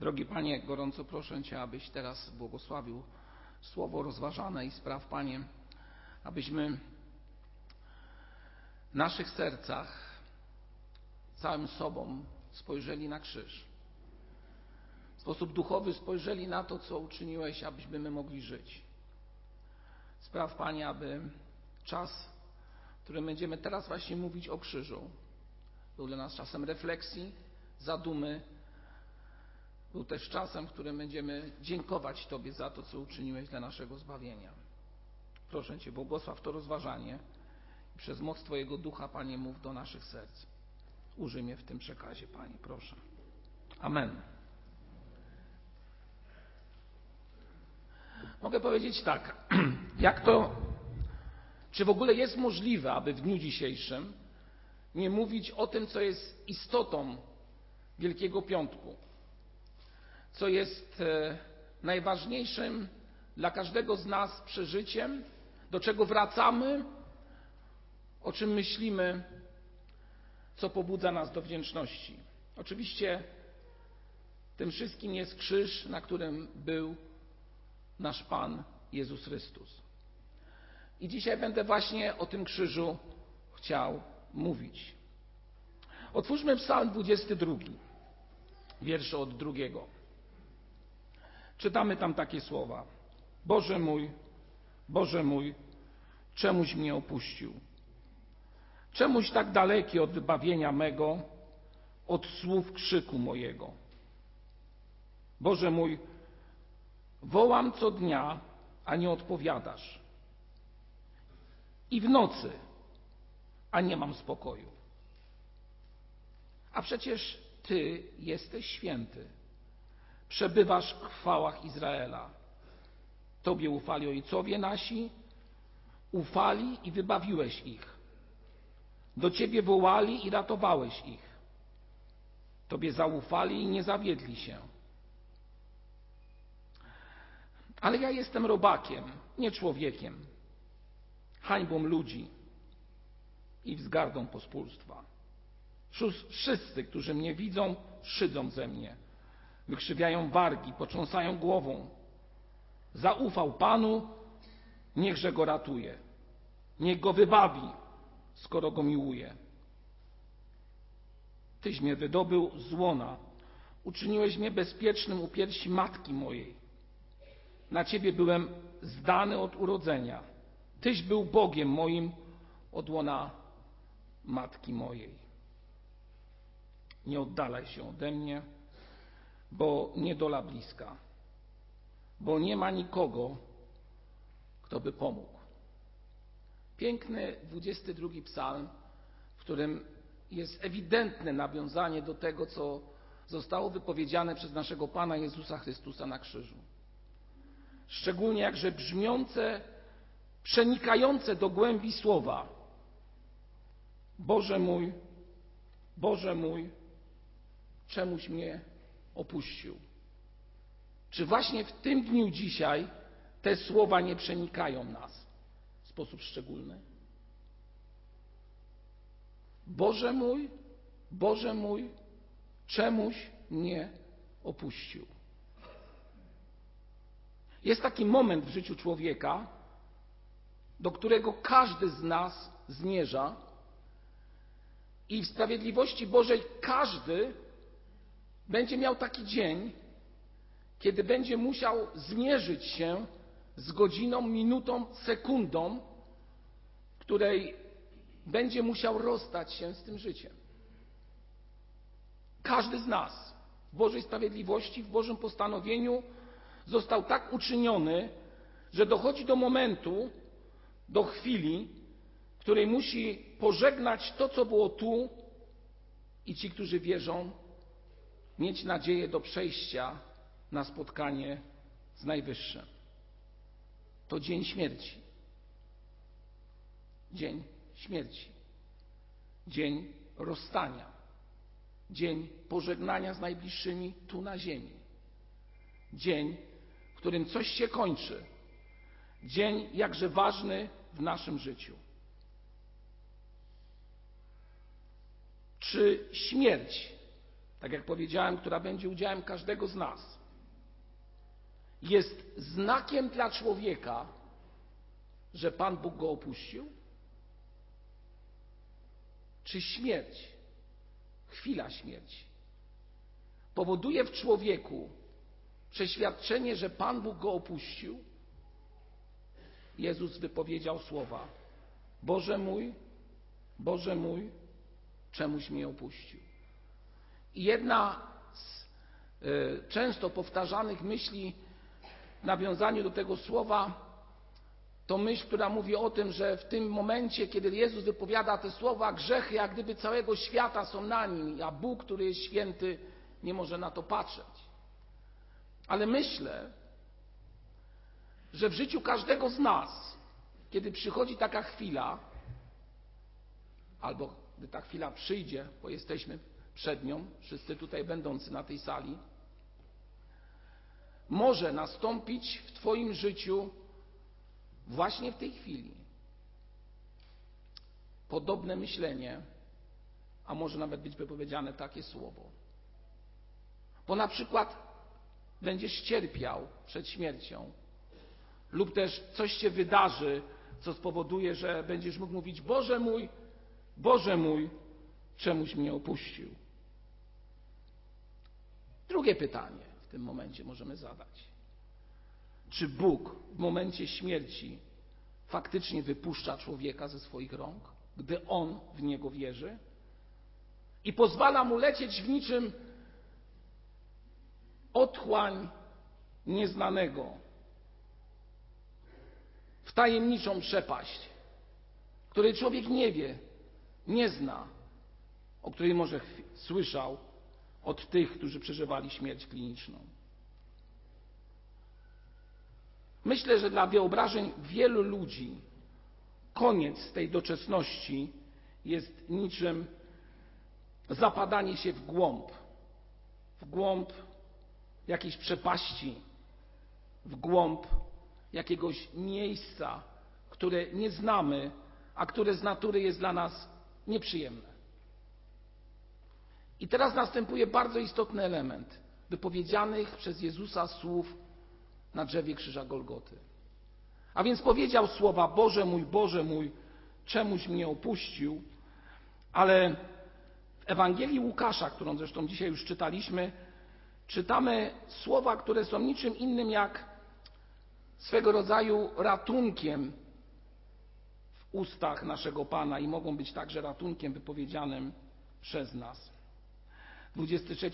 Drogi Panie, gorąco proszę Cię, abyś teraz błogosławił słowo rozważane i spraw, Panie, abyśmy w naszych sercach całym sobą spojrzeli na krzyż. W sposób duchowy spojrzeli na to, co uczyniłeś, abyśmy my mogli żyć. Spraw, Panie, aby czas, w którym będziemy teraz właśnie mówić o krzyżu, był dla nas czasem refleksji, zadumy, był też czasem, w którym będziemy dziękować Tobie za to, co uczyniłeś dla naszego zbawienia. Proszę Cię, błogosław to rozważanie i przez moc Twojego ducha, Panie, mów do naszych serc. Użyj mnie w tym przekazie, Panie, proszę. Amen. Mogę powiedzieć tak, jak to, czy w ogóle jest możliwe, aby w dniu dzisiejszym nie mówić o tym, co jest istotą Wielkiego Piątku, co jest e, najważniejszym dla każdego z nas przeżyciem, do czego wracamy, o czym myślimy, co pobudza nas do wdzięczności. Oczywiście tym wszystkim jest krzyż, na którym był nasz Pan Jezus Chrystus. I dzisiaj będę właśnie o tym krzyżu chciał mówić. Otwórzmy Psalm 22, wiersze od drugiego. Czytamy tam takie słowa: Boże mój, Boże mój, czemuś mnie opuścił? Czemuś tak daleki od wybawienia mego, od słów krzyku mojego? Boże mój, wołam co dnia, a nie odpowiadasz. I w nocy, a nie mam spokoju. A przecież Ty jesteś święty. Przebywasz w chwałach Izraela. Tobie ufali ojcowie nasi, ufali i wybawiłeś ich. Do Ciebie wołali i ratowałeś ich. Tobie zaufali i nie zawiedli się. Ale ja jestem robakiem, nie człowiekiem, hańbą ludzi i wzgardą pospólstwa. Wszyscy, którzy mnie widzą, szydzą ze mnie, wykrzywiają wargi, potrząsają głową. Zaufał Panu, niechże go ratuje. Niech go wybawi, skoro go miłuje. Tyś mnie wydobył z łona, uczyniłeś mnie bezpiecznym u piersi matki mojej. Na Ciebie byłem zdany od urodzenia. Tyś był Bogiem moim od łona matki mojej. Nie oddalaj się ode mnie, bo niedola bliska, bo nie ma nikogo, kto by pomógł. Piękny 22 psalm, w którym jest ewidentne nawiązanie do tego, co zostało wypowiedziane przez naszego Pana Jezusa Chrystusa na krzyżu. Szczególnie jakże brzmiące, przenikające do głębi słowa. Boże mój, Boże mój, czemuś mnie opuścił. Czy właśnie w tym dniu dzisiaj te słowa nie przenikają nas w sposób szczególny? Boże mój, Boże mój, czemuś mnie opuścił. Jest taki moment w życiu człowieka, do którego każdy z nas zmierza, i w sprawiedliwości Bożej każdy będzie miał taki dzień, kiedy będzie musiał zmierzyć się z godziną, minutą, sekundą, której będzie musiał rozstać się z tym życiem. Każdy z nas w Bożej sprawiedliwości, w Bożym postanowieniu został tak uczyniony, że dochodzi do momentu, do chwili, której musi pożegnać to, co było tu i ci, którzy wierzą, mieć nadzieję do przejścia na spotkanie z Najwyższym. To dzień śmierci. Dzień śmierci. Dzień rozstania. Dzień pożegnania z najbliższymi tu na ziemi. Dzień, w którym coś się kończy. Dzień jakże ważny w naszym życiu. Czy śmierć tak jak powiedziałem, która będzie udziałem każdego z nas, jest znakiem dla człowieka, że Pan Bóg go opuścił? Czy śmierć, chwila śmierci, powoduje w człowieku przeświadczenie, że Pan Bóg go opuścił? Jezus wypowiedział słowa: Boże mój, Boże mój, czemuś mnie opuścił. Jedna z y, często powtarzanych myśli w nawiązaniu do tego słowa to myśl, która mówi o tym, że w tym momencie, kiedy Jezus wypowiada te słowa, grzechy jak gdyby całego świata są na nim, a Bóg, który jest święty, nie może na to patrzeć. Ale myślę, że w życiu każdego z nas, kiedy przychodzi taka chwila, albo gdy ta chwila przyjdzie, bo jesteśmy przed nią, wszyscy tutaj będący na tej sali, może nastąpić w Twoim życiu właśnie w tej chwili podobne myślenie, a może nawet być wypowiedziane takie słowo. Bo na przykład będziesz cierpiał przed śmiercią, lub też coś się wydarzy, co spowoduje, że będziesz mógł mówić: Boże mój, Boże mój, czemuś mnie opuścił. Drugie pytanie w tym momencie możemy zadać. Czy Bóg w momencie śmierci faktycznie wypuszcza człowieka ze swoich rąk, gdy on w niego wierzy? I pozwala mu lecieć w niczym otchłań nieznanego, w tajemniczą przepaść, której człowiek nie wie, nie zna, o której może słyszał od tych, którzy przeżywali śmierć kliniczną. Myślę, że dla wyobrażeń wielu ludzi koniec tej doczesności jest niczym zapadanie się w głąb, w głąb jakiejś przepaści, w głąb jakiegoś miejsca, które nie znamy, a które z natury jest dla nas nieprzyjemne. I teraz następuje bardzo istotny element wypowiedzianych przez Jezusa słów na drzewie krzyża Golgoty. A więc powiedział słowa: Boże mój, Boże mój, czemuś mnie opuścił, ale w Ewangelii Łukasza, którą zresztą dzisiaj już czytaliśmy, czytamy słowa, które są niczym innym jak swego rodzaju ratunkiem w ustach naszego Pana i mogą być także ratunkiem wypowiedzianym przez nas. 23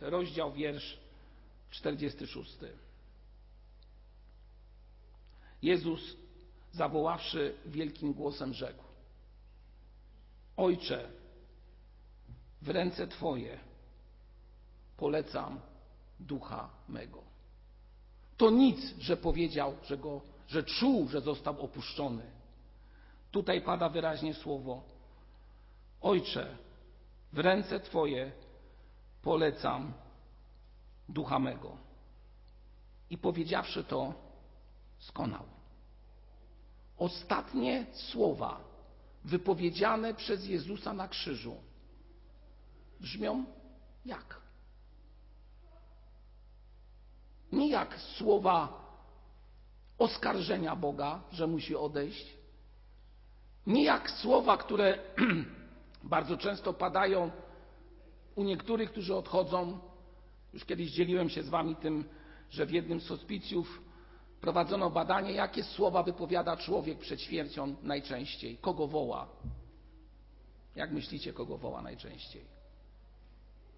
rozdział, wiersz 46. Jezus, zawoławszy wielkim głosem, rzekł: Ojcze, w ręce Twoje polecam ducha mego. To nic, że powiedział, że, go, że czuł, że został opuszczony. Tutaj pada wyraźnie słowo: Ojcze, w ręce Twoje polecam ducha mego. I powiedziawszy to, skonał. Ostatnie słowa wypowiedziane przez Jezusa na krzyżu brzmią jak? Nie jak słowa oskarżenia Boga, że musi odejść, nie jak słowa, które bardzo często padają u niektórych, którzy odchodzą. Już kiedyś dzieliłem się z Wami tym, że w jednym z hospicjów prowadzono badanie, jakie słowa wypowiada człowiek przed śmiercią najczęściej, kogo woła. Jak myślicie, kogo woła najczęściej?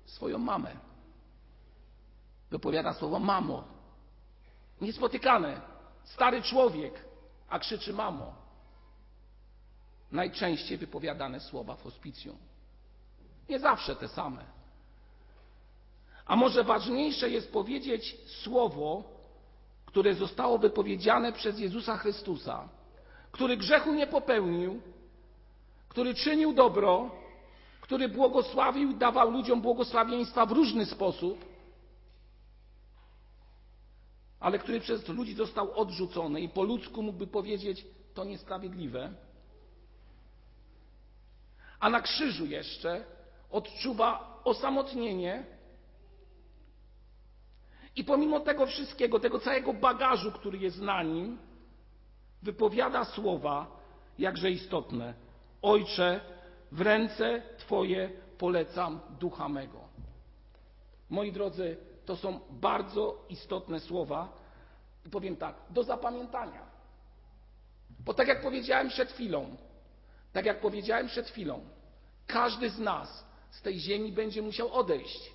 Swoją mamę. Wypowiada słowo mamo. Niespotykane. Stary człowiek, a krzyczy mamo. Najczęściej wypowiadane słowa w hospicjum. Nie zawsze te same. A może ważniejsze jest powiedzieć słowo, które zostało wypowiedziane przez Jezusa Chrystusa, który grzechu nie popełnił, który czynił dobro, który błogosławił dawał ludziom błogosławieństwa w różny sposób, ale który przez ludzi został odrzucony i po ludzku mógłby powiedzieć: To niesprawiedliwe. A na krzyżu jeszcze odczuwa osamotnienie i pomimo tego wszystkiego, tego całego bagażu, który jest na nim, wypowiada słowa jakże istotne. Ojcze, w ręce Twoje polecam ducha mego. Moi drodzy, to są bardzo istotne słowa powiem tak, do zapamiętania. Bo tak jak powiedziałem przed chwilą, tak jak powiedziałem przed chwilą, każdy z nas z tej ziemi będzie musiał odejść.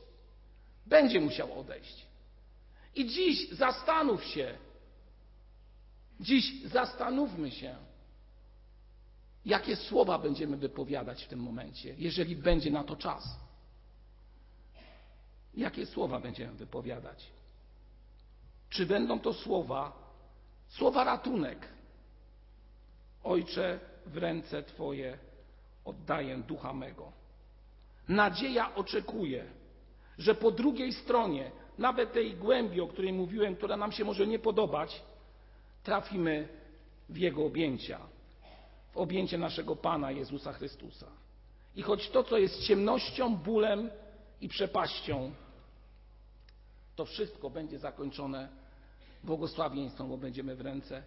Będzie musiał odejść. I dziś zastanów się, dziś zastanówmy się, jakie słowa będziemy wypowiadać w tym momencie, jeżeli będzie na to czas. Jakie słowa będziemy wypowiadać? Czy będą to słowa, słowa ratunek? Ojcze, w ręce Twoje oddaję ducha mego. Nadzieja oczekuje, że po drugiej stronie, nawet tej głębi, o której mówiłem, która nam się może nie podobać, trafimy w Jego objęcia, w objęcie naszego Pana Jezusa Chrystusa. I choć to, co jest ciemnością, bólem i przepaścią, to wszystko będzie zakończone błogosławieństwem, bo będziemy w ręce,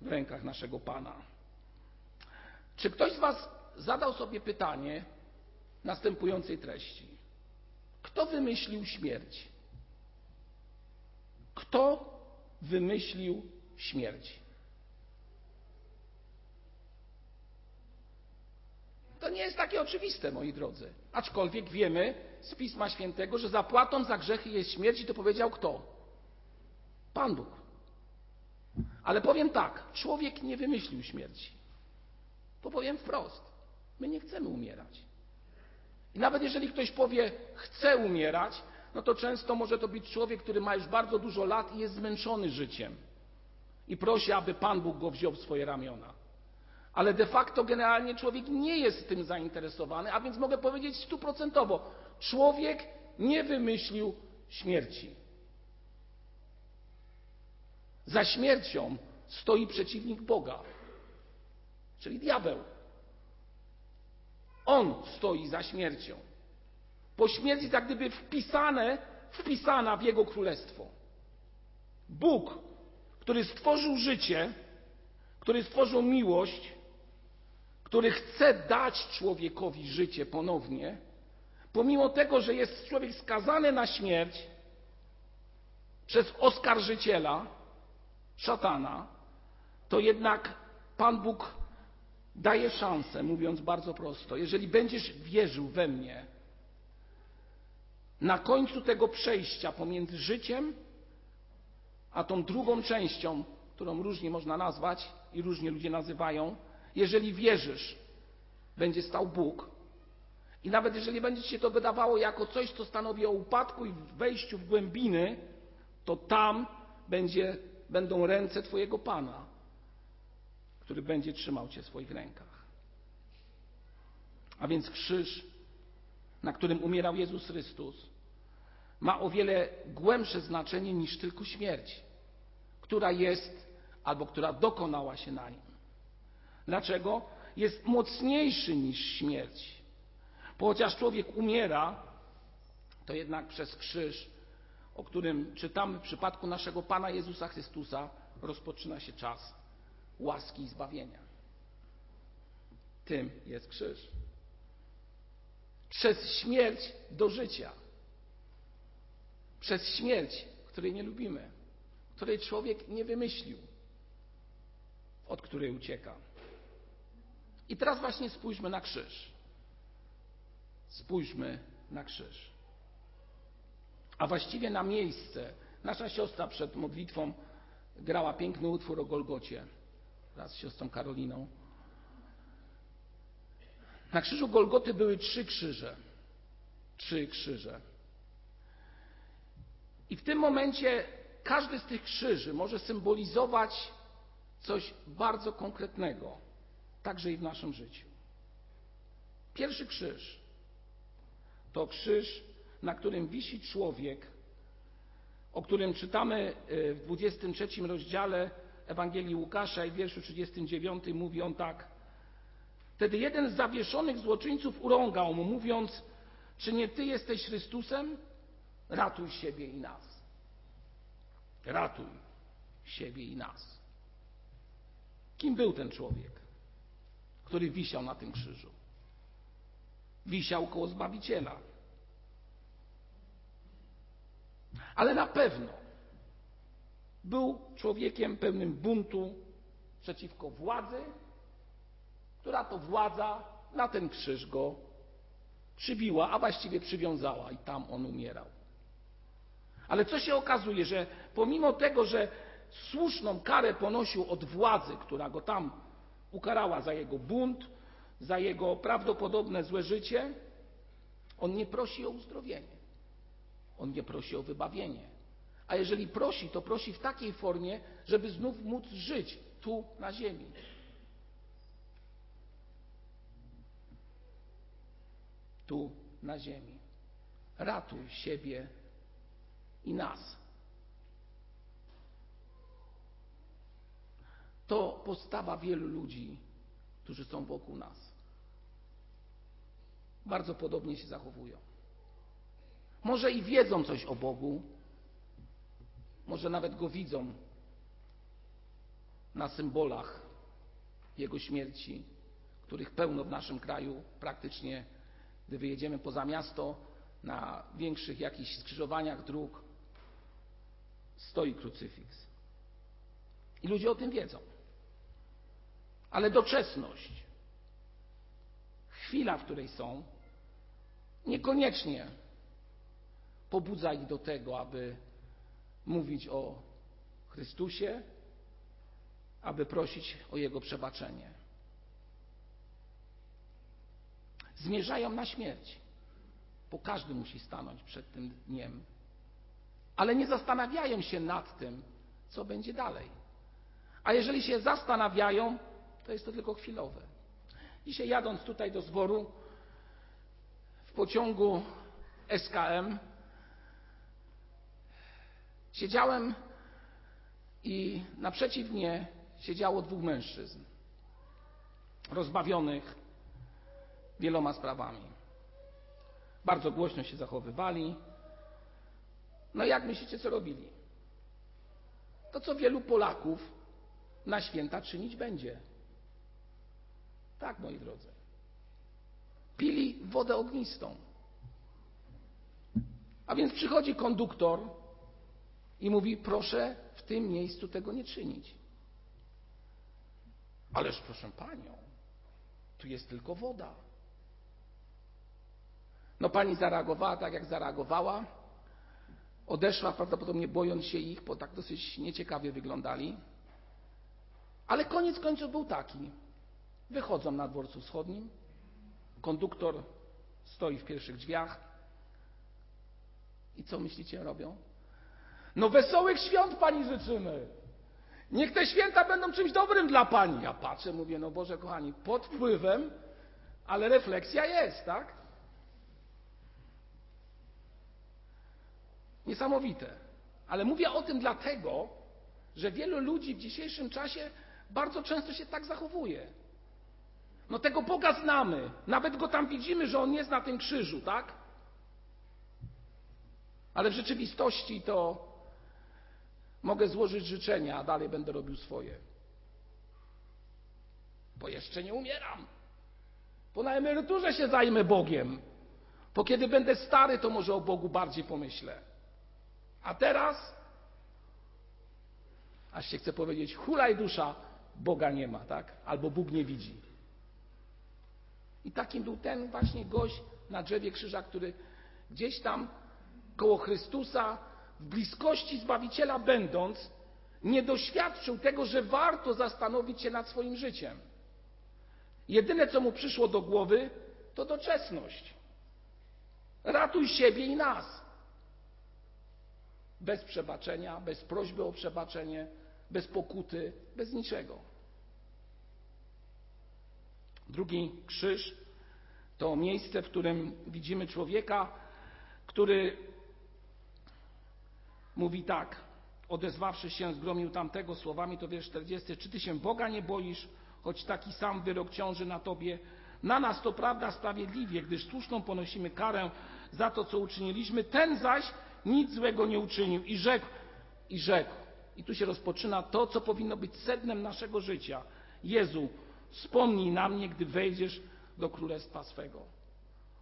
w rękach naszego Pana. Czy ktoś z Was zadał sobie pytanie następującej treści? Kto wymyślił śmierć? Kto wymyślił śmierć? To nie jest takie oczywiste, moi drodzy. Aczkolwiek wiemy z Pisma Świętego, że zapłatą za grzechy jest śmierć i to powiedział kto? Pan Bóg. Ale powiem tak, człowiek nie wymyślił śmierci. To powiem wprost. My nie chcemy umierać. I nawet jeżeli ktoś powie, chce umierać, no to często może to być człowiek, który ma już bardzo dużo lat i jest zmęczony życiem. I prosi, aby Pan Bóg go wziął w swoje ramiona. Ale de facto generalnie człowiek nie jest tym zainteresowany, a więc mogę powiedzieć stuprocentowo, człowiek nie wymyślił śmierci. Za śmiercią stoi przeciwnik Boga, czyli diabeł. On stoi za śmiercią. Po śmierci jest jak gdyby wpisane, wpisana w Jego królestwo. Bóg, który stworzył życie, który stworzył miłość, który chce dać człowiekowi życie ponownie, pomimo tego, że jest człowiek skazany na śmierć przez oskarżyciela, szatana, to jednak Pan Bóg daje szansę, mówiąc bardzo prosto, jeżeli będziesz wierzył we mnie, na końcu tego przejścia pomiędzy życiem a tą drugą częścią, którą różnie można nazwać i różnie ludzie nazywają, jeżeli wierzysz, będzie stał Bóg. I nawet jeżeli będzie ci się to wydawało jako coś, co stanowi o upadku i wejściu w głębiny, to tam będzie, będą ręce Twojego Pana, który będzie trzymał Cię w swoich rękach. A więc krzyż, na którym umierał Jezus Chrystus, ma o wiele głębsze znaczenie niż tylko śmierć, która jest albo która dokonała się na nim. Dlaczego? Jest mocniejszy niż śmierć. Bo chociaż człowiek umiera, to jednak przez krzyż, o którym czytamy w przypadku naszego Pana Jezusa Chrystusa, rozpoczyna się czas łaski i zbawienia. Tym jest krzyż. Przez śmierć do życia. Przez śmierć, której nie lubimy, której człowiek nie wymyślił, od której ucieka. I teraz właśnie spójrzmy na krzyż. Spójrzmy na krzyż. A właściwie na miejsce. Nasza siostra przed modlitwą grała piękny utwór o Golgocie wraz z siostrą Karoliną. Na krzyżu Golgoty były trzy krzyże. Trzy krzyże. I w tym momencie każdy z tych krzyży może symbolizować coś bardzo konkretnego także i w naszym życiu. Pierwszy krzyż to krzyż, na którym wisi człowiek, o którym czytamy e, w 23 rozdziale Ewangelii Łukasza i w wierszu 39 mówi on tak. Wtedy jeden z zawieszonych złoczyńców urągał mu, mówiąc: Czy nie Ty jesteś Chrystusem? Ratuj siebie i nas. Ratuj siebie i nas. Kim był ten człowiek, który wisiał na tym krzyżu? Wisiał koło Zbawiciela. Ale na pewno był człowiekiem pełnym buntu przeciwko władzy, która to władza na ten krzyż go przybiła, a właściwie przywiązała i tam on umierał. Ale co się okazuje, że pomimo tego, że słuszną karę ponosił od władzy, która go tam ukarała za jego bunt, za jego prawdopodobne złe życie, on nie prosi o uzdrowienie. On nie prosi o wybawienie. A jeżeli prosi, to prosi w takiej formie, żeby znów móc żyć tu na ziemi. Tu na ziemi. Ratuj siebie i nas. To postawa wielu ludzi, którzy są wokół nas. Bardzo podobnie się zachowują. Może i wiedzą coś o Bogu, może nawet go widzą na symbolach Jego śmierci, których pełno w naszym kraju, praktycznie gdy wyjedziemy poza miasto, na większych jakichś skrzyżowaniach dróg stoi krucyfiks. I ludzie o tym wiedzą. Ale doczesność, chwila, w której są, niekoniecznie pobudza ich do tego, aby mówić o Chrystusie, aby prosić o Jego przebaczenie. Zmierzają na śmierć, bo każdy musi stanąć przed tym dniem, ale nie zastanawiają się nad tym, co będzie dalej. A jeżeli się zastanawiają, to jest to tylko chwilowe. Dzisiaj jadąc tutaj do zboru w pociągu SKM, Siedziałem i naprzeciw mnie siedziało dwóch mężczyzn, rozbawionych wieloma sprawami. Bardzo głośno się zachowywali. No jak myślicie, co robili? To, co wielu Polaków na święta czynić będzie. Tak, moi drodzy. Pili wodę ognistą. A więc przychodzi konduktor i mówi: Proszę w tym miejscu tego nie czynić. Ależ proszę panią, tu jest tylko woda. No pani zareagowała tak, jak zareagowała. Odeszła prawdopodobnie bojąc się ich, bo tak dosyć nieciekawie wyglądali. Ale koniec końców był taki. Wychodzą na dworcu wschodnim. Konduktor stoi w pierwszych drzwiach. I co myślicie robią? No wesołych świąt Pani życzymy. Niech te święta będą czymś dobrym dla Pani. Ja patrzę, mówię, no Boże kochani, pod wpływem, ale refleksja jest, tak? Niesamowite. Ale mówię o tym dlatego, że wielu ludzi w dzisiejszym czasie bardzo często się tak zachowuje. No tego Boga znamy, nawet go tam widzimy, że on jest na tym krzyżu, tak? Ale w rzeczywistości to Mogę złożyć życzenia, a dalej będę robił swoje. Bo jeszcze nie umieram. Po na emeryturze się zajmę Bogiem. Bo kiedy będę stary, to może o Bogu bardziej pomyślę. A teraz, aż się chce powiedzieć, hulaj dusza, Boga nie ma, tak? Albo Bóg nie widzi. I takim był ten właśnie gość na drzewie krzyża, który gdzieś tam koło Chrystusa w bliskości Zbawiciela będąc, nie doświadczył tego, że warto zastanowić się nad swoim życiem. Jedyne, co mu przyszło do głowy, to doczesność. Ratuj siebie i nas. Bez przebaczenia, bez prośby o przebaczenie, bez pokuty, bez niczego. Drugi krzyż to miejsce, w którym widzimy człowieka, który mówi tak, odezwawszy się, zgromił tamtego słowami, to wiersz 40, czy ty się Boga nie boisz, choć taki sam wyrok ciąży na tobie, Na nas to prawda sprawiedliwie, gdyż słuszną ponosimy karę za to, co uczyniliśmy. Ten zaś nic złego nie uczynił i rzekł, i rzekł. I tu się rozpoczyna to, co powinno być sednem naszego życia. Jezu, wspomnij na mnie, gdy wejdziesz do królestwa swego.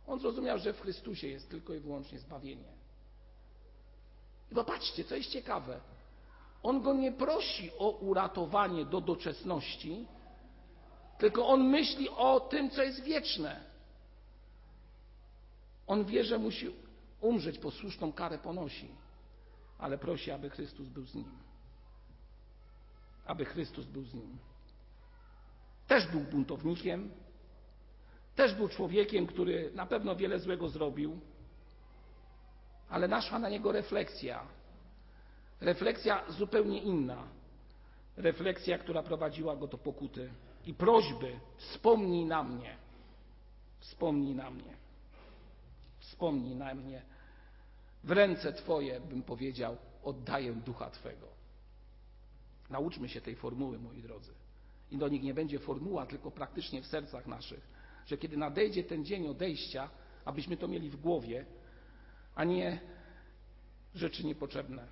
On zrozumiał, że w Chrystusie jest tylko i wyłącznie zbawienie. I popatrzcie, co jest ciekawe. On go nie prosi o uratowanie do doczesności, tylko on myśli o tym, co jest wieczne. On wie, że musi umrzeć, posłuszną karę ponosi, ale prosi, aby Chrystus był z nim. Aby Chrystus był z nim. Też był buntownikiem, też był człowiekiem, który na pewno wiele złego zrobił, ale naszła na niego refleksja. Refleksja zupełnie inna. Refleksja, która prowadziła go do pokuty i prośby: wspomnij na mnie. Wspomnij na mnie. Wspomnij na mnie. W ręce Twoje, bym powiedział, oddaję ducha Twego. Nauczmy się tej formuły, moi drodzy. I do nich nie będzie formuła, tylko praktycznie w sercach naszych, że kiedy nadejdzie ten dzień odejścia, abyśmy to mieli w głowie, a nie rzeczy niepotrzebne.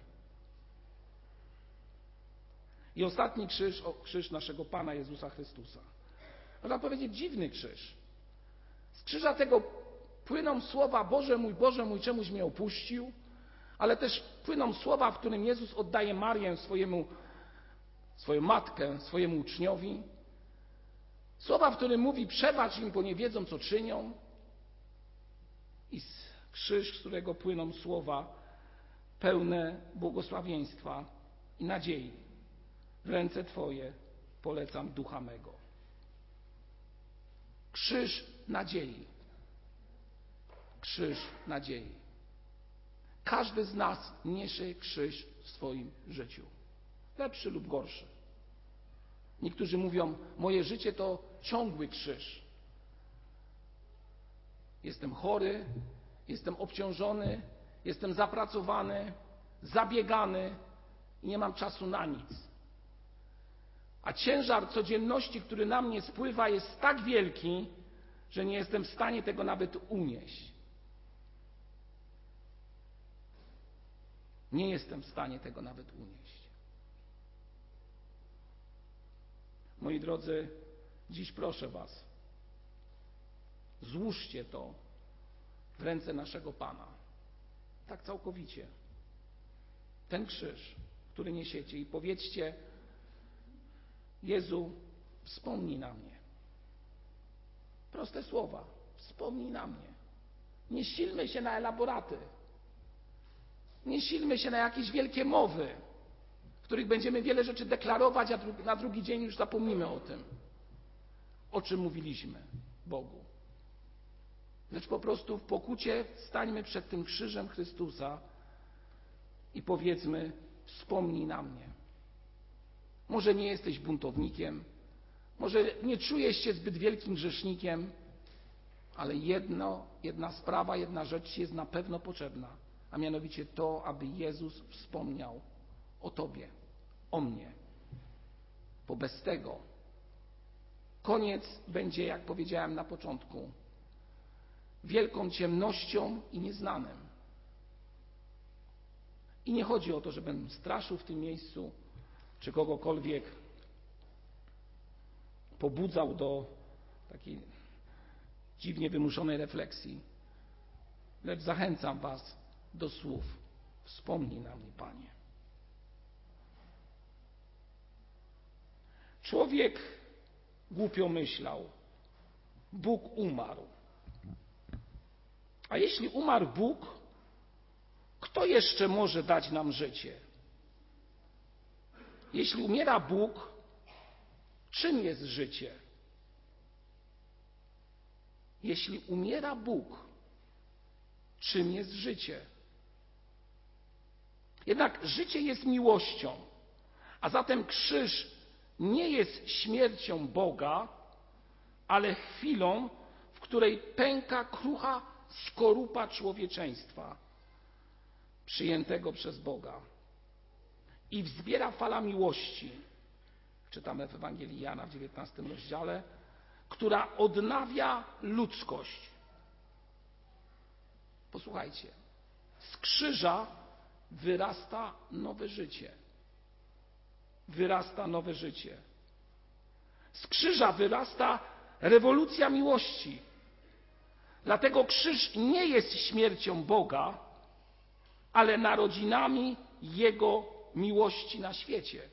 I ostatni krzyż, o, krzyż naszego Pana Jezusa Chrystusa. Można powiedzieć dziwny krzyż. Z krzyża tego płyną słowa Boże mój, Boże mój, czemuś mnie opuścił, ale też płyną słowa, w którym Jezus oddaje Marię swojemu, swoją matkę, swojemu uczniowi. Słowa, w którym mówi przebacz im, bo nie wiedzą, co czynią. I krzyż, z którego płyną słowa pełne błogosławieństwa i nadziei. W ręce Twoje polecam ducha mego. Krzyż nadziei. Krzyż nadziei. Każdy z nas niesie krzyż w swoim życiu. Lepszy lub gorszy. Niektórzy mówią, moje życie to ciągły krzyż. Jestem chory, jestem obciążony, jestem zapracowany, zabiegany i nie mam czasu na nic. A ciężar codzienności, który na mnie spływa, jest tak wielki, że nie jestem w stanie tego nawet unieść. Nie jestem w stanie tego nawet unieść. Moi drodzy, dziś proszę Was, złóżcie to w ręce naszego Pana. Tak całkowicie. Ten krzyż, który niesiecie i powiedzcie, Jezu, wspomnij na mnie. Proste słowa. Wspomnij na mnie. Nie silmy się na elaboraty. Nie silmy się na jakieś wielkie mowy, w których będziemy wiele rzeczy deklarować, a na drugi dzień już zapomnimy o tym, o czym mówiliśmy Bogu. Lecz po prostu w pokucie stańmy przed tym krzyżem Chrystusa i powiedzmy: Wspomnij na mnie. Może nie jesteś buntownikiem, może nie czujesz się zbyt wielkim grzesznikiem, ale jedno, jedna sprawa, jedna rzecz jest na pewno potrzebna, a mianowicie to, aby Jezus wspomniał o Tobie, o mnie. Bo bez tego koniec będzie, jak powiedziałem na początku, wielką ciemnością i nieznanym. I nie chodzi o to, żebym straszył w tym miejscu, czy kogokolwiek pobudzał do takiej dziwnie wymuszonej refleksji, lecz zachęcam Was do słów: Wspomnij na mnie, Panie. Człowiek głupio myślał, Bóg umarł. A jeśli umarł Bóg, kto jeszcze może dać nam życie? Jeśli umiera Bóg, czym jest życie? Jeśli umiera Bóg, czym jest życie? Jednak życie jest miłością, a zatem krzyż nie jest śmiercią Boga, ale chwilą, w której pęka krucha skorupa człowieczeństwa przyjętego przez Boga i wzbiera fala miłości. Czytamy w Ewangelii Jana w 19 rozdziale, która odnawia ludzkość. Posłuchajcie, z krzyża wyrasta nowe życie. Wyrasta nowe życie. Z krzyża wyrasta rewolucja miłości. Dlatego krzyż nie jest śmiercią Boga, ale narodzinami Jego miłości na świecie.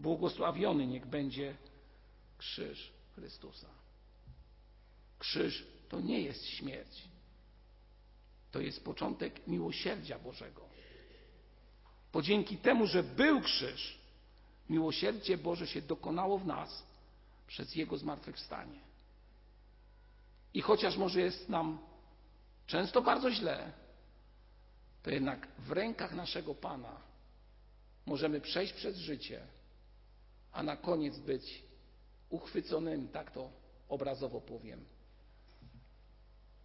Błogosławiony niech będzie krzyż Chrystusa. Krzyż to nie jest śmierć. To jest początek miłosierdzia Bożego. Bo dzięki temu, że był krzyż, miłosierdzie Boże się dokonało w nas przez Jego zmartwychwstanie. I chociaż może jest nam często bardzo źle, to jednak w rękach naszego Pana możemy przejść przez życie, a na koniec być uchwyconymi, tak to obrazowo powiem,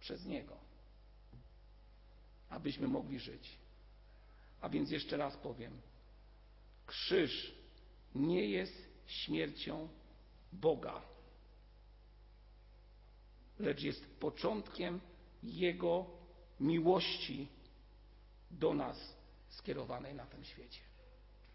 przez Niego, abyśmy mogli żyć. A więc jeszcze raz powiem, krzyż nie jest śmiercią Boga, lecz jest początkiem Jego miłości do nas skierowanej na tym świecie.